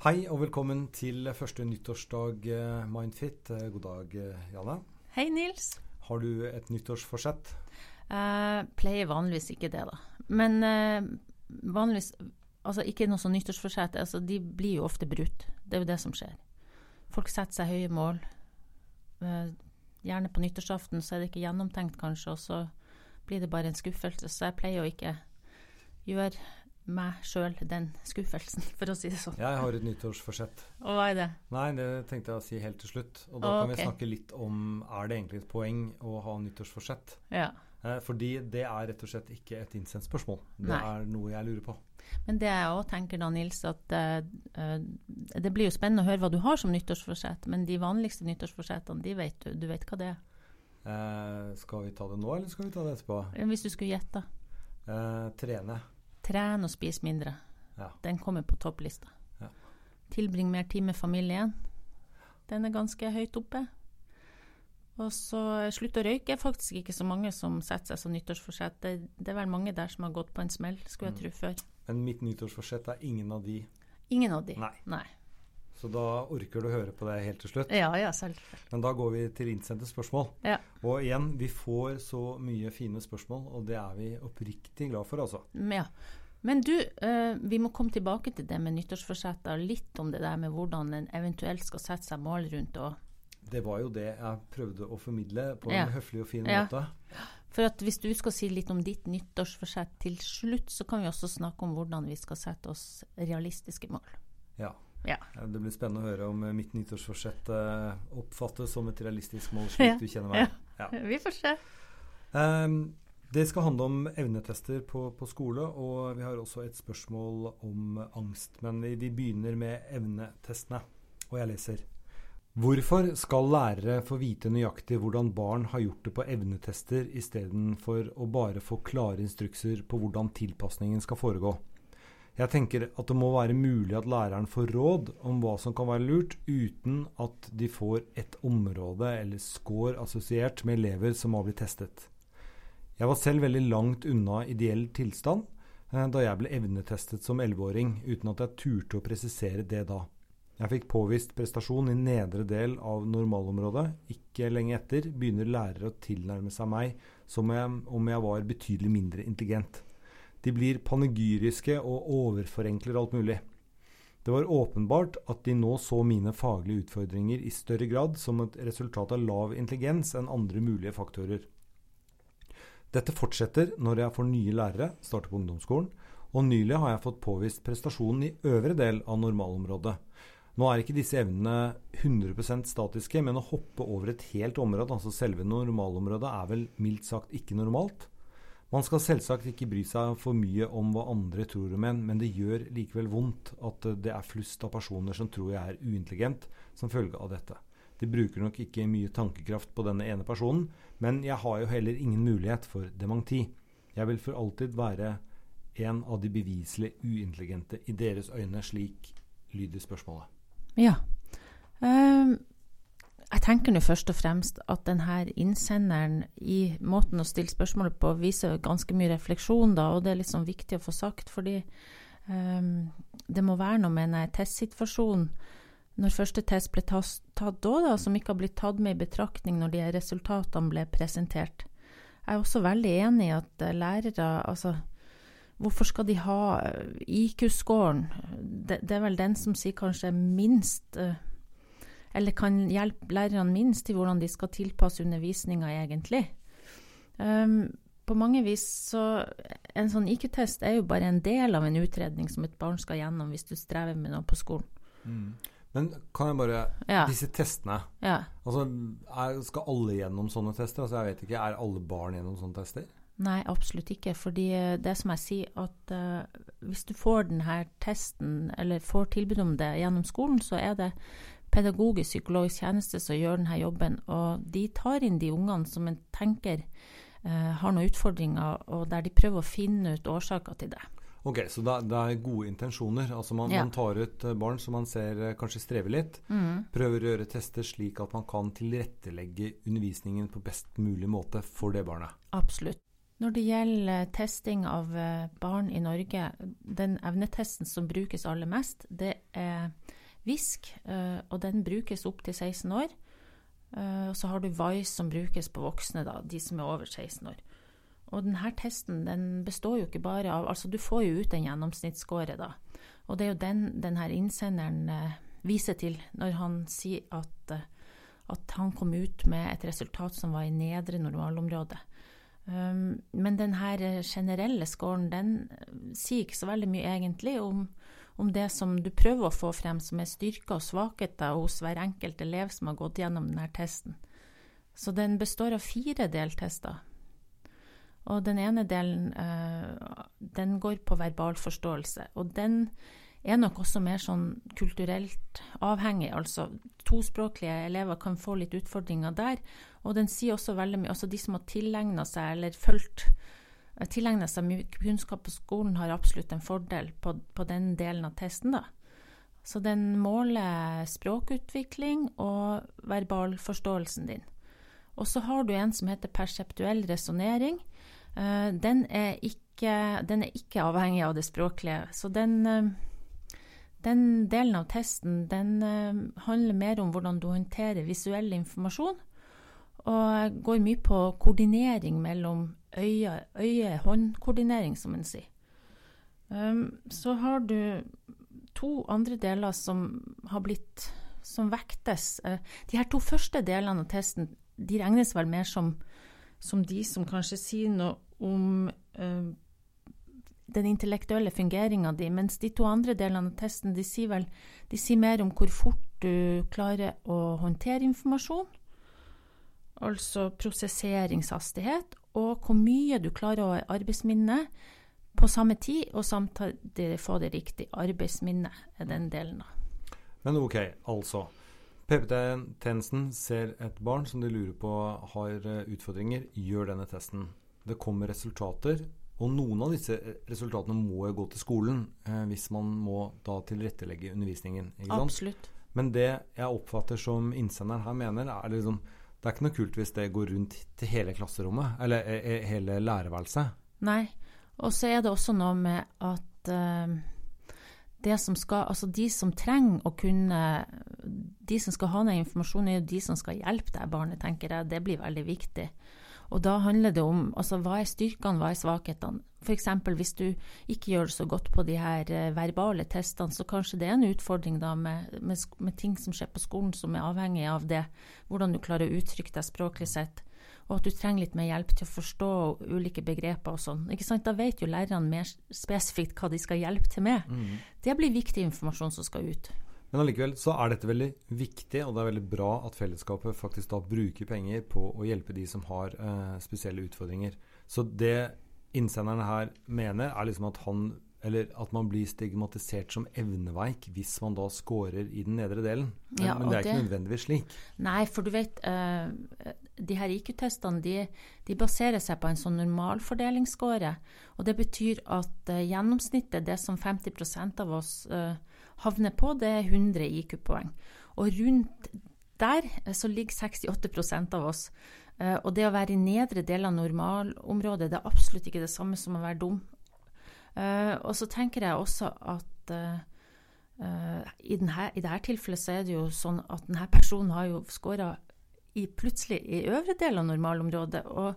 Hei og velkommen til første nyttårsdag eh, Mindfit. Eh, God dag, eh, Janne. Hei, Nils. Har du et nyttårsforsett? Jeg pleier vanligvis ikke det, da. Men eh, vanligvis Altså ikke noe sånn nyttårsforsett. Altså, de blir jo ofte brutt. Det er jo det som skjer. Folk setter seg høye mål. Eh, gjerne på nyttårsaften så er det ikke gjennomtenkt, kanskje, og så blir det bare en skuffelse. Så jeg pleier å ikke gjøre meg sjøl den skuffelsen, for å si det sånn. Jeg har et nyttårsforsett. Og hva er det? Nei, det tenkte jeg å si helt til slutt. Og da Å, kan vi snakke litt om er det egentlig et poeng å ha nyttårsforsett. Ja. Eh, fordi det er rett og slett ikke et innsendt spørsmål. Det Nei. er noe jeg lurer på. Men det jeg òg tenker da, Nils, at eh, eh, det blir jo spennende å høre hva du har som nyttårsforsett, men de vanligste nyttårsforsettene, de vet du. Du vet hva det er. Eh, skal vi ta det nå, eller skal vi ta det etterpå? Hvis du skulle gjette. Eh, trene. Tren og spis mindre. Ja. Den kommer på topplista. Ja. Tilbring mer tid med familien. Den er ganske høyt oppe. Og så slutt å røyke er faktisk ikke så mange som setter seg som nyttårsforsett. Det, det er vel mange der som har gått på en smell, skulle jeg tro før. Men mitt nyttårsforsett er ingen av de. Ingen av de. Nei. Nei. Så da orker du å høre på det helt til slutt. Ja, ja, selvfølgelig. Men da går vi til innsendte spørsmål. Ja. Og igjen, vi får så mye fine spørsmål, og det er vi oppriktig glad for, altså. Mm, ja. Men du, eh, vi må komme tilbake til det med nyttårsforsetter. Litt om det der med hvordan en eventuelt skal sette seg mål rundt. Og, Det var jo det jeg prøvde å formidle på Ja. en høflig og fin Ja. måte. for at hvis du skal si litt om ditt nyttårsforsett til slutt, så kan vi også snakke om hvordan vi skal sette oss realistiske mål. Ja. Ja. Det blir spennende å høre om eh, mitt nyttårsforsett eh, oppfattes som et realistisk mål, slik Ja. du kjenner meg. Ja. Vi får se. Ehm, det skal handle om evnetester på, på skole, og vi har også et spørsmål om angst. Men vi, vi begynner med evnetestene, og jeg leser. Hvorfor skal lærere få vite nøyaktig hvordan barn har gjort det på evnetester, istedenfor å bare få klare instrukser på hvordan tilpasningen skal foregå? Jeg tenker at det må være mulig at læreren får råd om hva som kan være lurt, uten at de får et område eller score assosiert med elever som har blitt testet. Jeg var selv veldig langt unna ideell tilstand eh, da jeg ble evnetestet som 11-åring, uten at jeg turte å presisere det da. Jeg fikk påvist prestasjon i nedre del av normalområdet. Ikke lenge etter begynner lærere å tilnærme seg meg som om jeg var betydelig mindre intelligent. De blir panegyriske og overforenkler alt mulig. Det var åpenbart at de nå så mine faglige utfordringer i større grad som et resultat av lav intelligens enn andre mulige faktorer. Dette fortsetter når jeg får nye lærere, starter på ungdomsskolen, og nylig har jeg fått påvist prestasjonen i øvre del av normalområdet. Nå er ikke disse evnene 100% statiske, men å hoppe over et helt område, altså selve normalområdet, er vel mildt sagt ikke normalt. Man skal selvsagt ikke bry seg for mye om hva andre tror om en, men det gjør likevel vondt at det er flust av personer som tror jeg er uintelligent som følge av dette. De bruker nok ikke mye tankekraft på denne ene personen, men jeg har jo heller ingen mulighet for dementi. Jeg vil for alltid være en av de beviselig uintelligente i deres øyne, slik lyder spørsmålet. Ja. Ehm, jeg tenker nå først og fremst at denne innsenderen i måten å stille spørsmålet på viser ganske mye refleksjon, da, og det er liksom viktig å få sagt, fordi ehm, det må være noe med en testsituasjon når første test ble tatt da, da, som ikke har blitt tatt med i betraktning når de resultatene ble presentert. Jeg er også veldig enig i at eh, lærere altså, Hvorfor skal de ha eh, IQ-scoren? Det, det er vel den som sier kanskje minst eh, Eller kan hjelpe lærerne minst til hvordan de skal tilpasse undervisninga, egentlig. Um, på mange vis så En sånn IQ-test er jo bare en del av en utredning som et barn skal gjennom hvis du strever med noe på skolen. Men kan jeg bare Ja. Disse testene ja. altså, er, Skal alle gjennom sånne tester? Altså, jeg vet ikke, Er alle barn gjennom sånne tester? Nei, absolutt ikke. Fordi eh, det som jeg sier, at uh, hvis du får denne testen, eller får tilbud om det gjennom skolen, så er det pedagogisk psykologisk tjeneste som gjør denne jobben. Og de tar inn de ungene som en tenker uh, har noen utfordringer, og der de prøver å finne ut årsaker til det. Ok, Så det, er- det er gode intensjoner. Altså man, Ja. man tar ut eh, barn som man ser eh, kanskje strever litt. Prøver å gjøre tester slik at man kan tilrettelegge undervisningen på best mulig måte for det barnet. Absolutt. Når det gjelder testing av eh, barn i Norge, den evnetesten som brukes aller mest, det er VISK, og den brukes opp til 16 år. Og så har du VICE som brukes på voksne, da, de som er over 16 år. Og denne testen den består jo ikke bare av Altså, du får jo ut en gjennomsnittsscore, da. Og det er jo den denne innsenderen eh, viser til når han sier at, at han kom ut med et resultat som var i nedre normalområde. Um, men denne generelle scoren den sier ikke så veldig mye egentlig om, om, det som du prøver å få frem, som er styrker og svakheter hos hver enkelt elev som har gått gjennom denne testen. Så den består av fire deltester. Og den ene delen uh, den går på verbal forståelse. Og den er nok også mer sånn kulturelt avhengig. Altså tospråklige elever kan få litt utfordringer der. Og den sier også veldig mye Altså de som har tilegna seg eller fulgt eh, tilegna seg mye kunnskap på skolen, har absolutt en fordel på, på den delen av testen, da. Så den måler språkutvikling og verbalforståelsen din. Og så har du en som heter perseptuell resonnering. Uh, den, den, er ikke avhengig av det språklige. Så den uh, den delen av testen den uh, handler mer om hvordan du håndterer visuell informasjon, og går mye på koordinering mellom øye-hånd-koordinering, som en sier. Så har du to andre deler som har blitt som vektes. De her to første delene av testen de regnes vel mer som, som de som kanskje sier noe om uh, den intellektuelle fungeringa di, mens de to andre delene av testen de sier, vel, de sier mer om hvor fort du klarer å håndtere informasjon, altså prosesseringshastighet, og hvor mye du klarer å ha arbeidsminne på samme tid, og samtidig få det riktig arbeidsminne, er den delen av. Men ok, altså. PPT-tjenesten ser et barn som de lurer på har eh, utfordringer, gjør denne testen. Det kommer resultater og noen av disse resultatene må jo gå til skolen eh, hvis man må da tilrettelegge undervisningen. Absolutt. Men det jeg oppfatter som innsenderen her mener, er liksom Det er ikke noe kult hvis det går rundt til hele klasserommet, eller e, e, hele lærerværelset. Nei. Og så er det også noe med at uh, det som skal Altså de som trenger å kunne De som skal ha den informasjonen, er jo de som skal hjelpe deg, barnet, tenker jeg. Det blir veldig viktig. Og da handler det om altså, hva er styrkene, hva er svakhetene. F.eks. hvis du ikke gjør det så godt på de her eh, verbale testene, så kanskje det er en utfordring da med, med, med, ting som skjer på skolen som er avhengig av det, hvordan du klarer å uttrykke deg språklig sett. Og at du trenger litt mer hjelp til å forstå ulike begreper og sånn. Ikke sant? Da vet jo lærerne mer spesifikt hva de skal hjelpe til med. Mm. Det blir viktig informasjon som skal ut. Men allikevel så er dette veldig viktig, og det er veldig bra at fellesskapet faktisk da bruker penger på å hjelpe de som har eh, spesielle utfordringer. Så det innsenderen her mener, er liksom at han eller at man blir stigmatisert som evneveik hvis man da scorer i den nedre delen. Men, ja, men det er ikke det, nødvendigvis slik. Nei, for du vet uh, De her IQ-testene de, de, baserer seg på en sånn normalfordelingsscore. Og det betyr at uh, gjennomsnittet, det som 50% av oss uh, havner på, det er 100 IQ-poeng. Og rundt der så ligger 68% av oss. og det å være i nedre del av normalområdet, det er absolutt ikke det samme som å være dum. Uh, og så tenker jeg også at uh, denne, i dette tilfellet så er det jo sånn at denne personen har jo skåra plutselig i øvre del av normalområdet. Og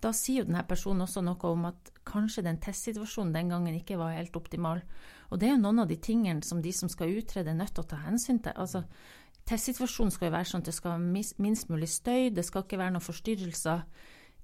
da sier jo denne personen også noe om at kanskje den testsituasjonen den gangen ikke var helt optimal. Og det er jo noen av de tingene som de som skal utrede, er nødt til å ta hensyn til. Altså, testsituasjonen skal jo være sånn at det skal minst mulig støy, det skal ikke være noen forstyrrelser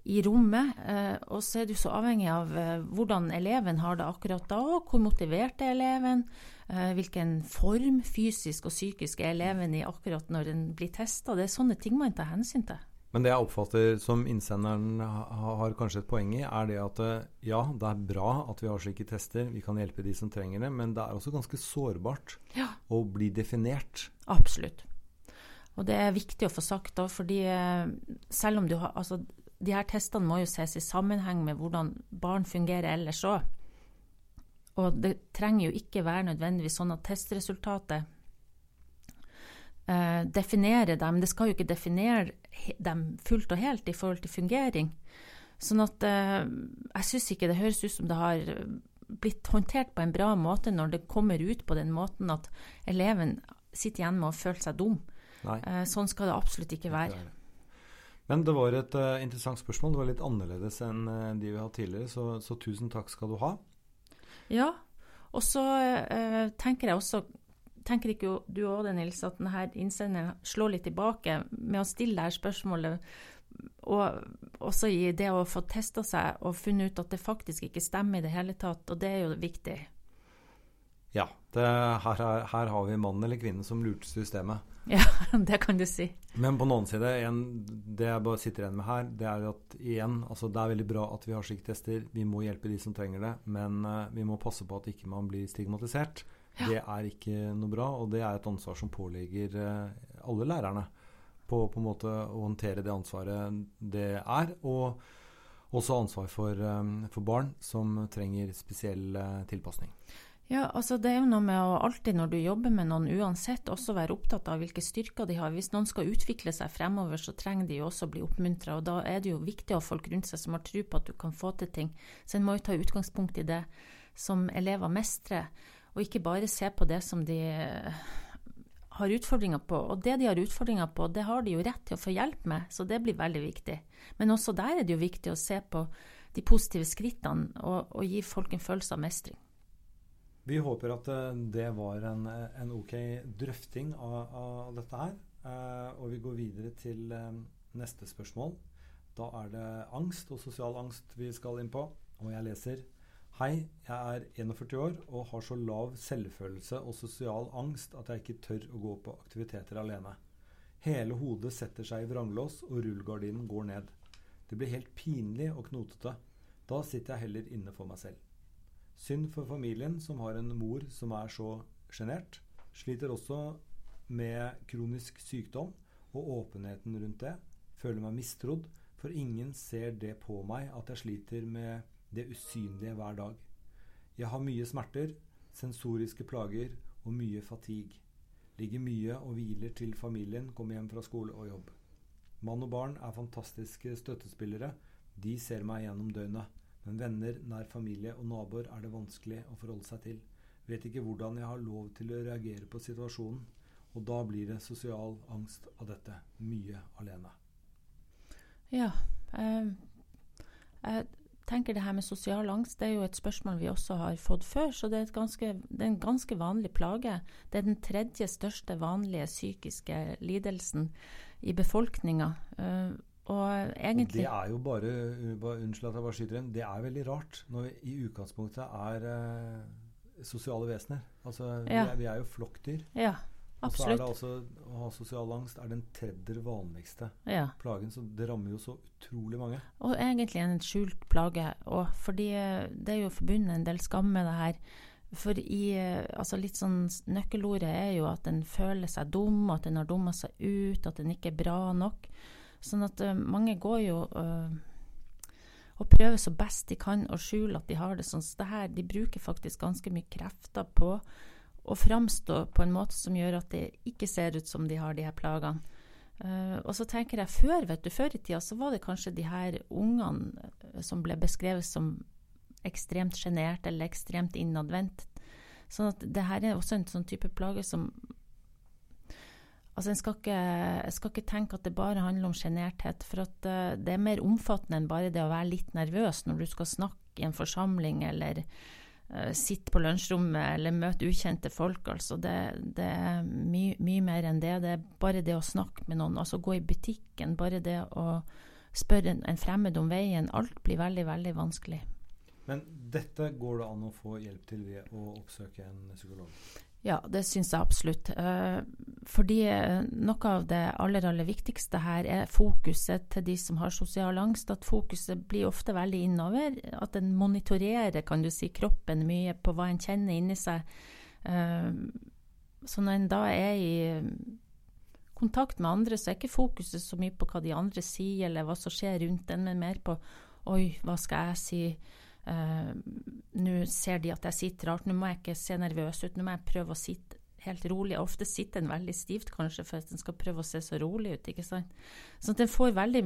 i rommet. Eh, og så er du så avhengig av eh, hvordan eleven har det akkurat da, hvor motivert er eleven, eh, hvilken form fysisk og psykisk er eleven i akkurat når den blir testa. Det er sånne ting man tar hensyn til. Men det jeg oppfatter som innsenderen har kanskje et poeng i, er det at ja, det er bra at vi har slike tester, vi kan hjelpe de som trenger det, men det er også ganske sårbart ja. å bli definert. Absolutt. Og det er viktig å få sagt da, fordi selv om du har altså de her testene må jo ses i sammenheng med hvordan barn fungerer ellers òg. Og det trenger jo ikke være nødvendigvis sånn at testresultatet eh, definerer dem. Det skal jo ikke definere dem fullt og helt i forhold til fungering. Sånn at eh, jeg syns ikke det høres ut som det har blitt håndtert på en bra måte når det kommer ut på den måten at eleven sitter igjen med å føle seg dum. Eh, sånn skal det absolutt ikke være. Men det var et uh, interessant spørsmål. Det var litt annerledes enn uh, de vi har hatt tidligere, så, så, tusen takk skal du ha. Ja, og så uh, tenker jeg også Tenker ikke du òg det, Nils, at denne innsenderen slår litt tilbake med å stille dette spørsmålet, og også i det å få testa seg og funnet ut at det faktisk ikke stemmer i det hele tatt, og det er jo viktig. Ja. Det, her, her, har vi mannen eller kvinnen som lurte systemet. Ja, det kan du si. Men på den annen side, en, det jeg bare sitter igjen med her, det er at igjen, altså det er veldig bra at vi har slike tester. Vi må hjelpe de som trenger det, men uh, vi må passe på at ikke man blir stigmatisert. Ja. Det er ikke noe bra, og det er et ansvar som påligger uh, alle lærerne. På, på en måte å håndtere det ansvaret det er. Og også ansvar for, um, for barn som trenger spesiell uh, tilpasning. Ja, altså Det er jo noe med å alltid når du jobber med noen uansett, også være opptatt av hvilke styrker de har. Hvis noen skal utvikle seg fremover, så trenger de jo også å bli oppmuntra. Da er det jo viktig å ha folk rundt seg som har tro på at du kan få til ting. Så en må jo ta utgangspunkt i det som elever mestrer, og ikke bare se på det som de eh, har utfordringer på. Og det de har utfordringer på, det har de jo rett til å få hjelp med, så det blir veldig viktig. Men også der er det jo viktig å se på de positive skrittene og, og gi folk en følelse av mestring. Vi håper at eh, det var en, en ok drøfting av, av dette her. Eh, og vi går videre til eh, neste spørsmål. Da er det angst og sosial angst vi skal inn på. Og jeg leser Hei, jeg er 41 år og har så lav selvfølelse og sosial angst at jeg ikke tør å gå på aktiviteter alene. Hele hodet setter seg i vranglås, og rullegardinen går ned. Det blir helt pinlig og knotete. Da sitter jeg heller inne for meg selv. Synd for familien som har en mor som er så sjenert. Sliter også med kronisk sykdom og åpenheten rundt det. Føler meg mistrodd, for ingen ser det på meg at jeg sliter med det usynlige hver dag. Jeg har mye smerter, sensoriske plager og mye fatigue. Ligger mye og hviler til familien kommer hjem fra skole og jobb. Mann og barn er fantastiske støttespillere. De ser meg gjennom døgnet. Men venner, nær familie og naboer er det vanskelig å forholde seg til. Vet ikke hvordan jeg har lov til å reagere på situasjonen. Og da blir det sosial angst av dette. Mye alene. Ja. Eh, jeg tenker det her med sosial angst det er jo et spørsmål vi også har fått før. Så det er, ganske, det er en ganske vanlig plage. Det er den tredje største vanlige psykiske lidelsen i befolkninga. Eh, og egentlig Det er jo bare, Unnskyld at jeg bare skyter inn. Det er veldig rart når vi i utgangspunktet er eh, sosiale vesener. Altså, vi, er, vi, er, jo flokkdyr. Ja, absolutt. Og så er det altså å ha sosial angst er den tredje vanligste ja. plagen. Så det rammer jo så utrolig mange. Og egentlig en skjult plage. Og fordi eh, det er jo forbundet en del skam med det her. For i, eh, altså litt sånn Nøkkelordet er jo at en føler seg dum, at en har dumma seg ut, at en ikke er bra nok. Sånn at uh, mange går jo uh, og prøver så best de kan å skjule at de har det sånn. Så det her, de bruker faktisk ganske mye krefter på å framstå på en måte som gjør at det ikke ser ut som de har de her plagene. Uh, og så tenker jeg før, vet du, før i tida så var det kanskje de her ungene som ble beskrevet som ekstremt sjenerte eller ekstremt innadvendt. Sånn at det her er også en sånn type plage som Altså, en skal ikke, skal ikke tenke at det bare handler om sjenerthet. For at uh, det er mer omfattende enn bare det å være litt nervøs når du skal snakke i en forsamling eller uh, sitte på lunsjrommet eller møte ukjente folk. Altså, det, det er mye, mye mer enn det. Det er bare det å snakke med noen, altså gå i butikken, bare det å spørre en, en fremmed om veien. Alt blir veldig, veldig vanskelig. Men dette går det an å få hjelp til ved å oppsøke en psykolog? Ja, det syns jeg absolutt. Uh, fordi eh, noe av det aller, aller viktigste her er fokuset til de som har sosial angst. At fokuset blir ofte veldig innover. At en monitorerer kan du si, kroppen mye på hva en kjenner inni seg. Uh, så når en da er i kontakt med andre, så er ikke fokuset så mye på hva de andre sier, eller hva som skjer rundt en, men mer på Oi, hva skal jeg si? Uh, nå ser de at jeg sitter rart, nå må jeg ikke se nervøs ut, nå må jeg prøve å sitte helt rolig. Ofte sitter en veldig stivt, kanskje, for at en skal prøve å se så rolig ut. ikke sant? Så at en får veldig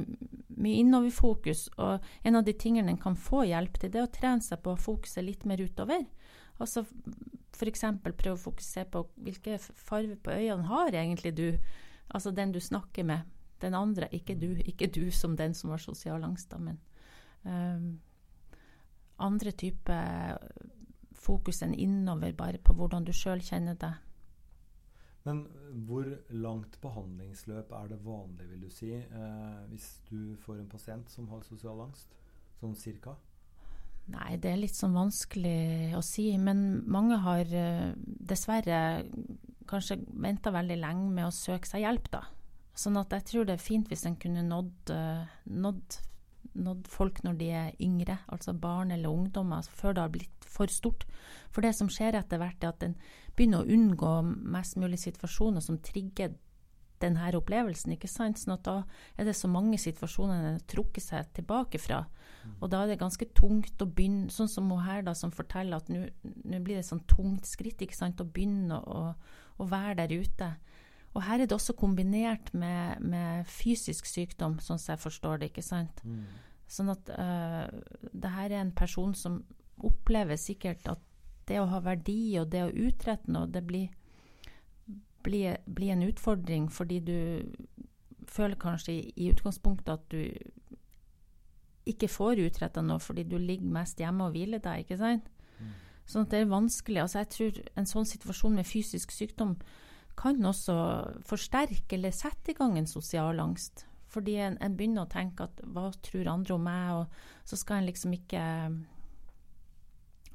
mye innoverfokus. Og en av de tingene en kan få hjelp til, det er å trene seg på å fokusere litt mer utover. Altså f.eks. prøve å fokusere på hvilke farger på øynene har egentlig du, altså den du snakker med. Den andre, ikke du. Ikke du som den som har sosial angst, da, men um, andre typer fokus enn innover, bare på hvordan du sjøl kjenner deg. Men hvor langt behandlingsløp er det vanlig, vil du si, eh, hvis du får en pasient som har sosial angst? Sånn cirka? Nei, det er litt sånn vanskelig å si. Men mange har uh, dessverre kanskje venta veldig lenge med å søke seg hjelp, da. Sånn at jeg tror det er fint hvis en kunne nådd, uh, nådd, nådd, folk når de er yngre, altså barn eller ungdommer, altså før det har blitt for stort. For det som skjer etter hvert, er at en begynner å unngå mest mulig situasjoner som trigger denne opplevelsen. ikke sant? Sånn at da er det så mange situasjoner en trukker seg tilbake fra. Og da er det ganske tungt å begynne, sånn som hun her da, som forteller at nå blir det sånn tungt skritt ikke sant, å begynne å, å, være der ute. Og her er det også kombinert med, med fysisk sykdom, sånn som jeg forstår det. ikke sant? Mm. Sånn at uh, det her er en person som opplever sikkert at det å ha verdi og det å utrette noe, det blir blir, blir en utfordring fordi du føler kanskje i, i utgangspunktet at du ikke får utretta noe fordi du ligger mest hjemme og hviler deg, ikke sant? Mm. Sånn at det er vanskelig. Altså jeg tror en sånn situasjon med fysisk sykdom kan også forsterke eller sette i gang en sosial angst. Fordi en, en begynner å tenke at hva tror andre om meg, og så skal en liksom ikke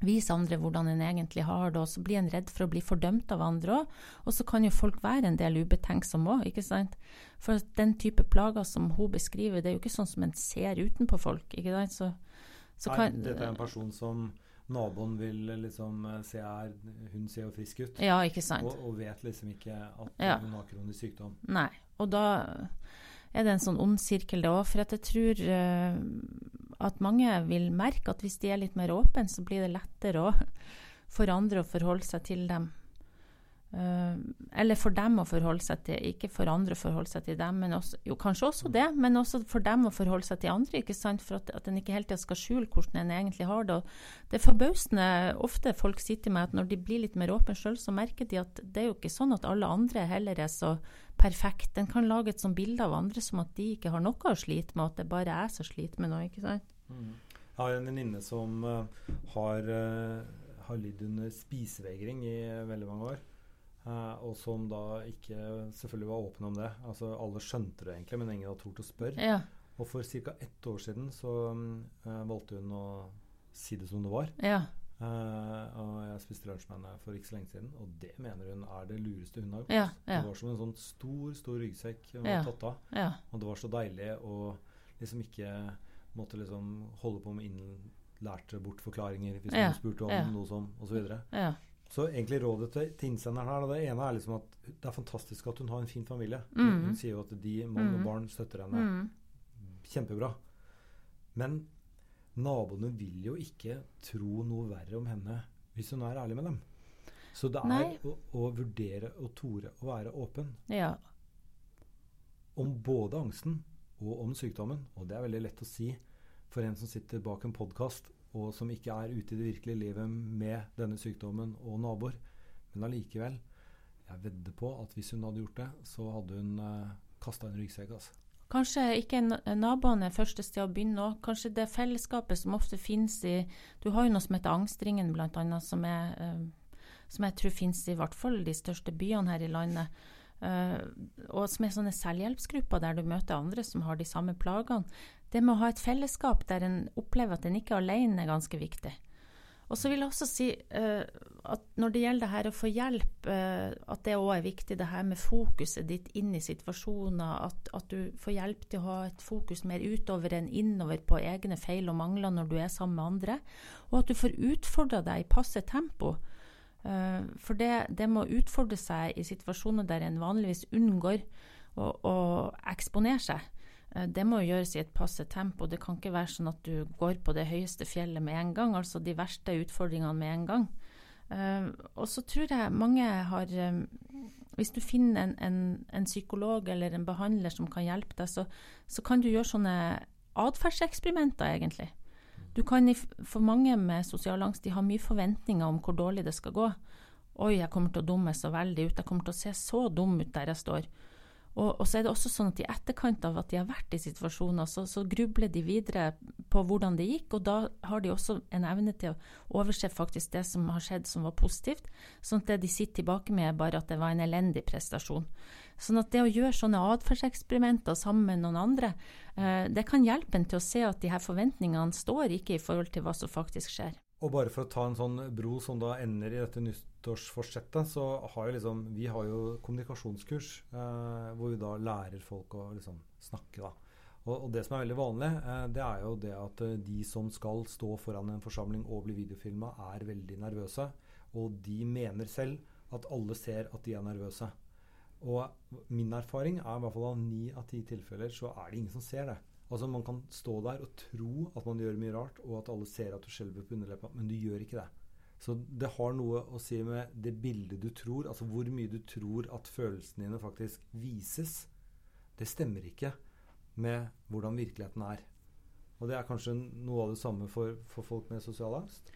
vise andre hvordan en egentlig har det, og så blir en redd for å bli fordømt av andre òg. Og så kan jo folk være en del ubetenksomme òg, ikke sant. For den type plager som hun beskriver, det er jo ikke sånn som en ser utenpå folk, ikke sant. Så, så Nei, kan, dette er en person som naboen vil liksom eh, se er Hun ser jo frisk ut. Ja, ikke sant. Og, og vet liksom ikke at ja. hun har kronisk sykdom. Nei. Og da er det en sånn ond sirkel, det òg. For at jeg tror uh, at mange vil merke at hvis de er litt mer åpne, så blir det lettere for andre å forholde seg til dem. Uh, eller for dem å forholde seg til, ikke for andre å forholde seg til dem. Men også, jo, kanskje også det, men også for dem å forholde seg til andre. ikke sant? For at, at en ikke hele tida skal skjule hvordan en egentlig har det. Og det er forbausende ofte folk sier til meg at når de blir litt mer åpne sjøl, så merker de at det er jo ikke sånn at alle andre heller er så perfekt. En kan lage et sånt bilde av andre som at de ikke har noe å slite med, at det bare er jeg som sliter med noe. ikke sant? Mm. Jeg har en venninne som uh, har, uh, har lidd under spisevegring i veldig mange år. Uh, og som da ikke selvfølgelig var åpne om det. Altså Alle skjønte det egentlig, men ingen hadde tort å spørre. Ja. Og for ca. ett år siden så uh, valgte hun å si det som det var. Ja. Uh, og jeg spiste lunsj med henne for ikke så lenge siden, og det mener hun er det lureste hun har gjort. Ja, det var som en sånn stor stor ryggsekk hun hadde tatt av. Og det var så deilig å liksom ikke måtte liksom holde på med innlærte bortforklaringer hvis hun spurte om noe som osv. Ja. Så egentlig rådet til, til innsenderen her, det ene er liksom at det er fantastisk at hun har en fin familie. Mm. Hun, sier jo at de, mann og mm. barn, støtter henne. Mm. Kjempebra. Men naboene vil jo ikke tro noe verre om henne hvis hun er ærlig med dem. Så det er å, å, vurdere og tore å være åpen. Ja. Om både angsten og om sykdommen. Og det er veldig lett å si for en som sitter bak en podkast og som ikke er ute i det virkelige livet med denne sykdommen og naboer. Men allikevel, jeg vedder på at hvis hun hadde gjort det, så hadde hun eh, kasta en ryggsekk. Altså. Kanskje ikke naboene er første sted å begynne òg. Kanskje det fellesskapet som ofte finnes i Du har jo noe som heter Angstringen, bl.a., som, uh, som jeg tror finnes i hvert fall de største byene her i landet. Uh, og som er sånne selvhjelpsgrupper der du møter andre som har de samme plagene det med å ha et fellesskap der en opplever at en ikke er alene, er ganske viktig. Og så vil jeg også si uh, at når det gjelder det her å få hjelp, uh, at det òg er viktig, det her med fokuset ditt inn i situasjoner. At, at, du får hjelp til å ha et fokus mer utover enn innover på egne feil og mangler når du er sammen med andre. Og at du får utfordra deg i passe tempo. Uh, for det, det må utfordre seg i situasjoner der en vanligvis unngår å, å eksponere seg. Eh, det må gjøres i et passe tempo. Det kan ikke være sånn at du går på det høyeste fjellet med en gang, altså de verste utfordringene med en gang. Uh, og så tror jeg mange har um, Hvis du finner en, en, en, psykolog eller en behandler som kan hjelpe deg, så, så kan du gjøre sånne atferdseksperimenter, egentlig. Du kan, For mange med sosial angst de har mye forventninger om hvor dårlig det skal gå. Oi, jeg kommer til å dumme så veldig ut. Jeg kommer til å se så dum ut der jeg står. Og, og, så er det også sånn at i etterkant av at de har vært i situasjoner, så, så, grubler de videre på hvordan det gikk, og da har de også en evne til å overse faktisk det som har skjedd som var positivt, sånn at det de sitter tilbake med, er bare at det var en elendig prestasjon. Sånn at det å gjøre sånne atferdseksperimenter sammen med noen andre, eh, det kan hjelpe en til å se at de her forventningene står ikke i forhold til hva som faktisk skjer. Og bare for å ta en sånn bro som da ender i dette nyttårsforsettet, så har jo liksom Vi har jo kommunikasjonskurs eh, hvor vi da lærer folk å liksom snakke, da. Og, og det som er veldig vanlig, eh, det er jo det at eh, de som skal stå foran en forsamling og bli videofilma, er veldig nervøse. Og de mener selv at alle ser at de er nervøse. Og min erfaring er i hvert fall av ni av ti tilfeller så er det ingen som ser det. Altså Man kan stå der og tro at man gjør mye rart, og at alle ser at du skjelver på underleppa, men du gjør ikke det. Så det har noe å si med det bildet du tror, altså hvor mye du tror at følelsene dine faktisk vises. Det stemmer ikke med hvordan virkeligheten er. Og det er kanskje noe av det samme for, for folk med sosial angst?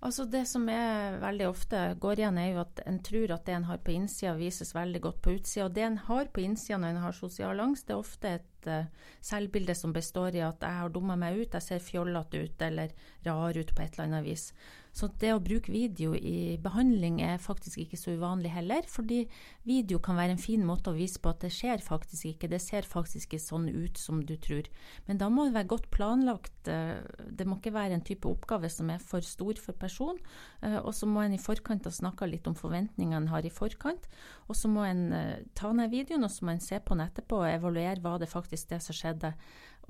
Altså Det som er veldig ofte går igjen, er jo at en tror at det en har på innsida, vises veldig godt på utsida. Og det en har på innsida når en har sosial angst, det er ofte et uh, selvbilde som består i at jeg har dumma meg ut, jeg ser fjollete ut eller rar ut på et eller annet vis. Så det å bruke video i behandling er faktisk ikke så uvanlig heller, fordi video kan være en fin måte å vise på at det skjer faktisk ikke, det ser faktisk ikke sånn ut som du tror. Men da må det være godt planlagt, eh, det må ikke være en type oppgave som er for stor for person, eh, og så må en i forkant ha snakka litt om forventningene en har i forkant, og så må en eh, ta ned videoen, og så må en se på den etterpå og evaluere hva det faktisk det som skjedde.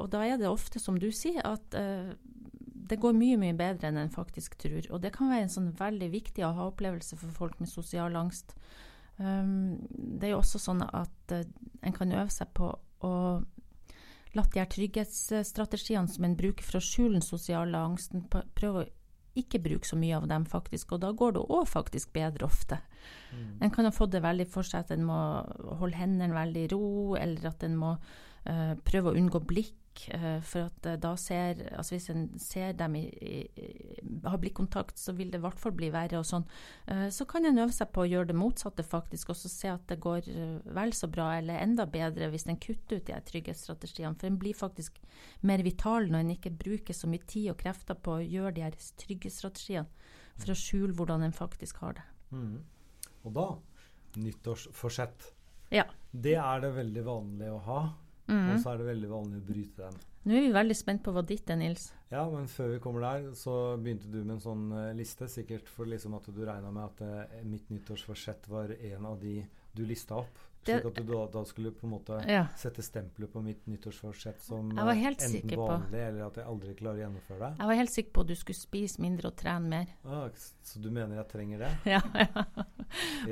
Og da er det ofte, som du sier, at uh, det går mye, mye bedre enn en faktisk tror. Og det kan være en sånn veldig viktig aha-opplevelse for folk med sosial angst. Um, det er jo også sånn at uh, en kan øve seg på å la de her trygghetsstrategiene som en bruker for å skjule den sosiale angsten, prøve å ikke bruke så mye av dem, faktisk. Og da går det òg faktisk bedre ofte. Mm. En kan ha fått det veldig for seg at en må holde hendene veldig i ro, eller at en må prøve å unngå blikk Eh, for at eh, da ser altså Hvis en ser dem i, i, har blikkontakt, så vil det i hvert fall bli verre. og sånn. Eh, så kan en øve seg på å gjøre det motsatte, faktisk, og så se at det går vel så bra, eller enda bedre, hvis en kutter ut de trygghetsstrategiene. For en blir faktisk mer vital når en ikke bruker så mye tid og krefter på å gjøre de her trygghetsstrategiene, for å skjule hvordan en faktisk har det. Mm. Og da nyttårsforsett. Ja. Det er det veldig vanlig å ha. Mm. Og så er det veldig vanlig å bryte den. Nå er vi veldig spent på hva ditt er, Nils. Ja, men før vi kommer der, så begynte du med en sånn uh, liste. Sikkert for liksom at du regna med at uh, mitt nyttårsforsett var en av de du lista opp. Slik at du da, da, skulle på en måte ja. sette stempelet på mitt nyttårsforsett som enten vanlig, eller at jeg aldri klarer å gjennomføre det. Jeg var helt sikker på at du skulle spise mindre og trene mer. Ah, så du mener jeg trenger det? ja, ja.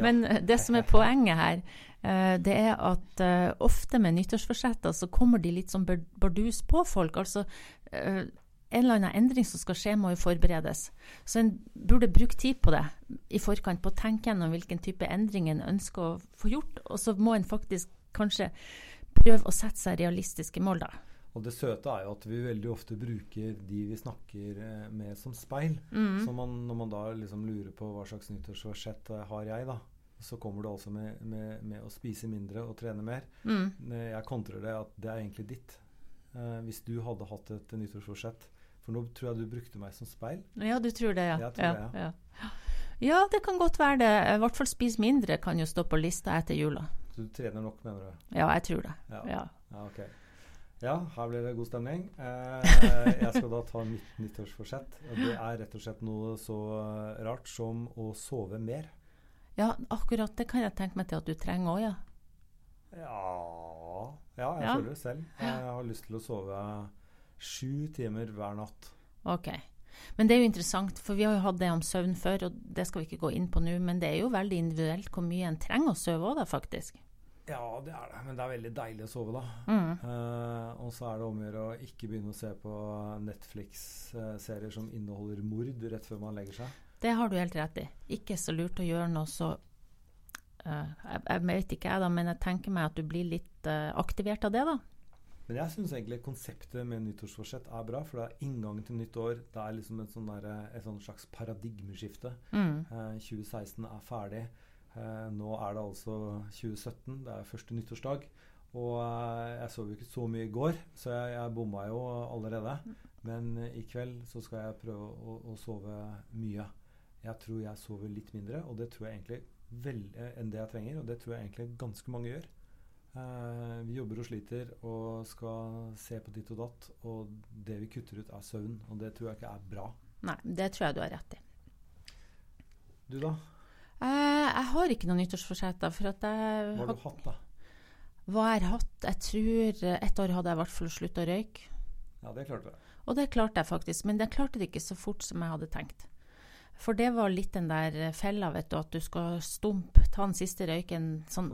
Men uh, det som er poenget her, uh, det er at ofte med nyttårsforsetter så kommer de litt som bardus på folk. Altså en eller annen endring som skal skje, må jo forberedes. Så en burde bruke tid på det i forkant, på å tenke gjennom hvilken type endring en ønsker å få gjort. Og så må en faktisk kanskje prøve å sette seg realistiske mål, da. Og det søte er jo at vi veldig ofte bruker de vi snakker eh, med, som speil. Mm. Så man, når man da liksom lurer på hva slags nyttårsforsett eh, har jeg, da, så kommer det altså med, med, med, å spise mindre og trene mer. Mm. Jeg kontrer det at det er egentlig ditt. Eh, hvis du hadde hatt et nyttårsforsett for nå tror jeg du brukte meg som speil. Ja, du tror det, ja. Jeg tror ja, det, ja. ja. det kan godt være det. I hvert fall spis mindre kan jo stå på lista etter jula. Så du trener nok, mener du? Ja, jeg tror det. Ja, ja. ok. Ja, her blir det god stemning. Eh, jeg skal da ta mitt nyttårsforsett. Det er rett og slett noe så rart som å sove mer. Ja, akkurat det kan jeg tenke meg til at du trenger òg, ja. ja. Ja, jeg føler det selv. Jeg har lyst til å sove Sju timer hver natt. Ok. Men det er jo interessant, for vi har jo hatt det om søvn før, og det skal vi ikke gå inn på nå, men det er jo veldig individuelt hvor mye en trenger å sove òg, da, faktisk. Ja, det er det, men det er veldig deilig å sove, da. Mm. Uh, og så er det om å gjøre å ikke begynne å se på Netflix-serier som inneholder mord rett før man legger seg. Det har du helt rett i. Ikke så lurt å gjøre noe så uh, jeg, jeg, vet ikke jeg, da, men jeg tenker meg at du blir litt uh, aktivert av det, da. Men jeg syns egentlig konseptet med nyttårsforsett er bra, for det er inngangen til nytt år. Det er liksom et, sånn der, et sånn slags paradigmeskifte. Mm. Eh, 2016 er ferdig. Eh, nå er det altså 2017. Det er første nyttårsdag. Og eh, jeg sov jo ikke så mye i går, så jeg, jeg bomma jo allerede. Men eh, i kveld så skal jeg prøve å, å sove mye. Jeg tror jeg sover litt mindre, og det tror jeg egentlig vel, eh, enn det jeg trenger. Og det tror jeg egentlig ganske mange gjør. Eh, vi jobber og sliter og skal se på ditt og datt, og det vi kutter ut, er søvn. Og det tror jeg ikke er bra. Nei, det tror jeg du har rett i. Du, da? Eh, jeg har ikke noen nyttårsforsetter. For at jeg Hva har du hatt, da? Hva jeg har hatt? Jeg tror eh, et år hadde jeg i hvert fall slutta å røyke. Ja, det klarte jeg. Og det klarte jeg faktisk, men jeg klarte det ikke så fort som jeg hadde tenkt. For det var litt den der fella, vet du, at du skal stumpe, ta den siste røyken sånn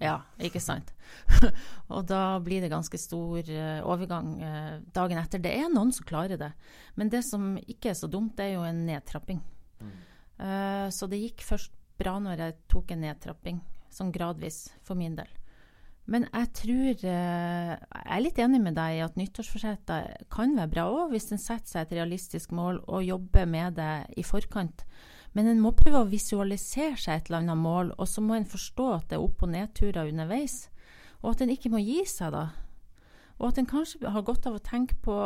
Ja, ikke sant. og da blir det ganske stor uh, overgang uh, dagen etter. Det er noen som klarer det, men det som ikke er så dumt, det er jo en nedtrapping. Mm. Uh, så det gikk først bra når jeg tok en nedtrapping, sånn gradvis for min del. Men jeg tror eh, Jeg er litt enig med deg i at nyttårsforsetter kan være bra òg, hvis en setter seg et realistisk mål og jobber med det i forkant. Men en må prøve å visualisere seg et eller annet mål, og så må en forstå at det er opp- og nedturer underveis. Og at en ikke må gi seg, da. Og at en kanskje har godt av å tenke på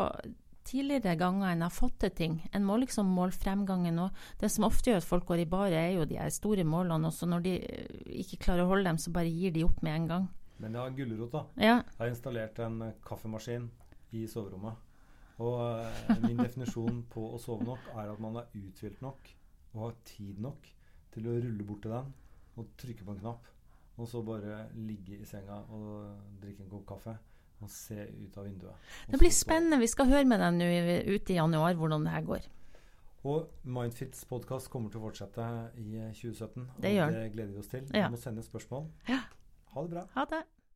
tidligere ganger en har fått til ting. En må liksom måle fremgangen. Og det som ofte gjør at folk går i baret, er jo de store målene. Og så når de eh, ikke klarer å holde dem, så bare gir de opp med en gang. Men jeg har gulrot, da. Ja. Jeg har installert en eh, kaffemaskin i soverommet. Og eh, min definisjon på å sove nok er at man er uthvilt nok og har tid nok til å rulle bort til den og trykke på en knapp. Og så bare ligge i senga og drikke en kopp kaffe og se ut av vinduet. Det blir spennende. Vi skal høre med deg nå ute i januar hvordan det her går. Og Mindfits podkast kommer til å fortsette i eh, 2017. Det gjør og gjør. det gleder vi oss til. Ja. Du må sende spørsmål. Ja. Ha det bra. Ha det.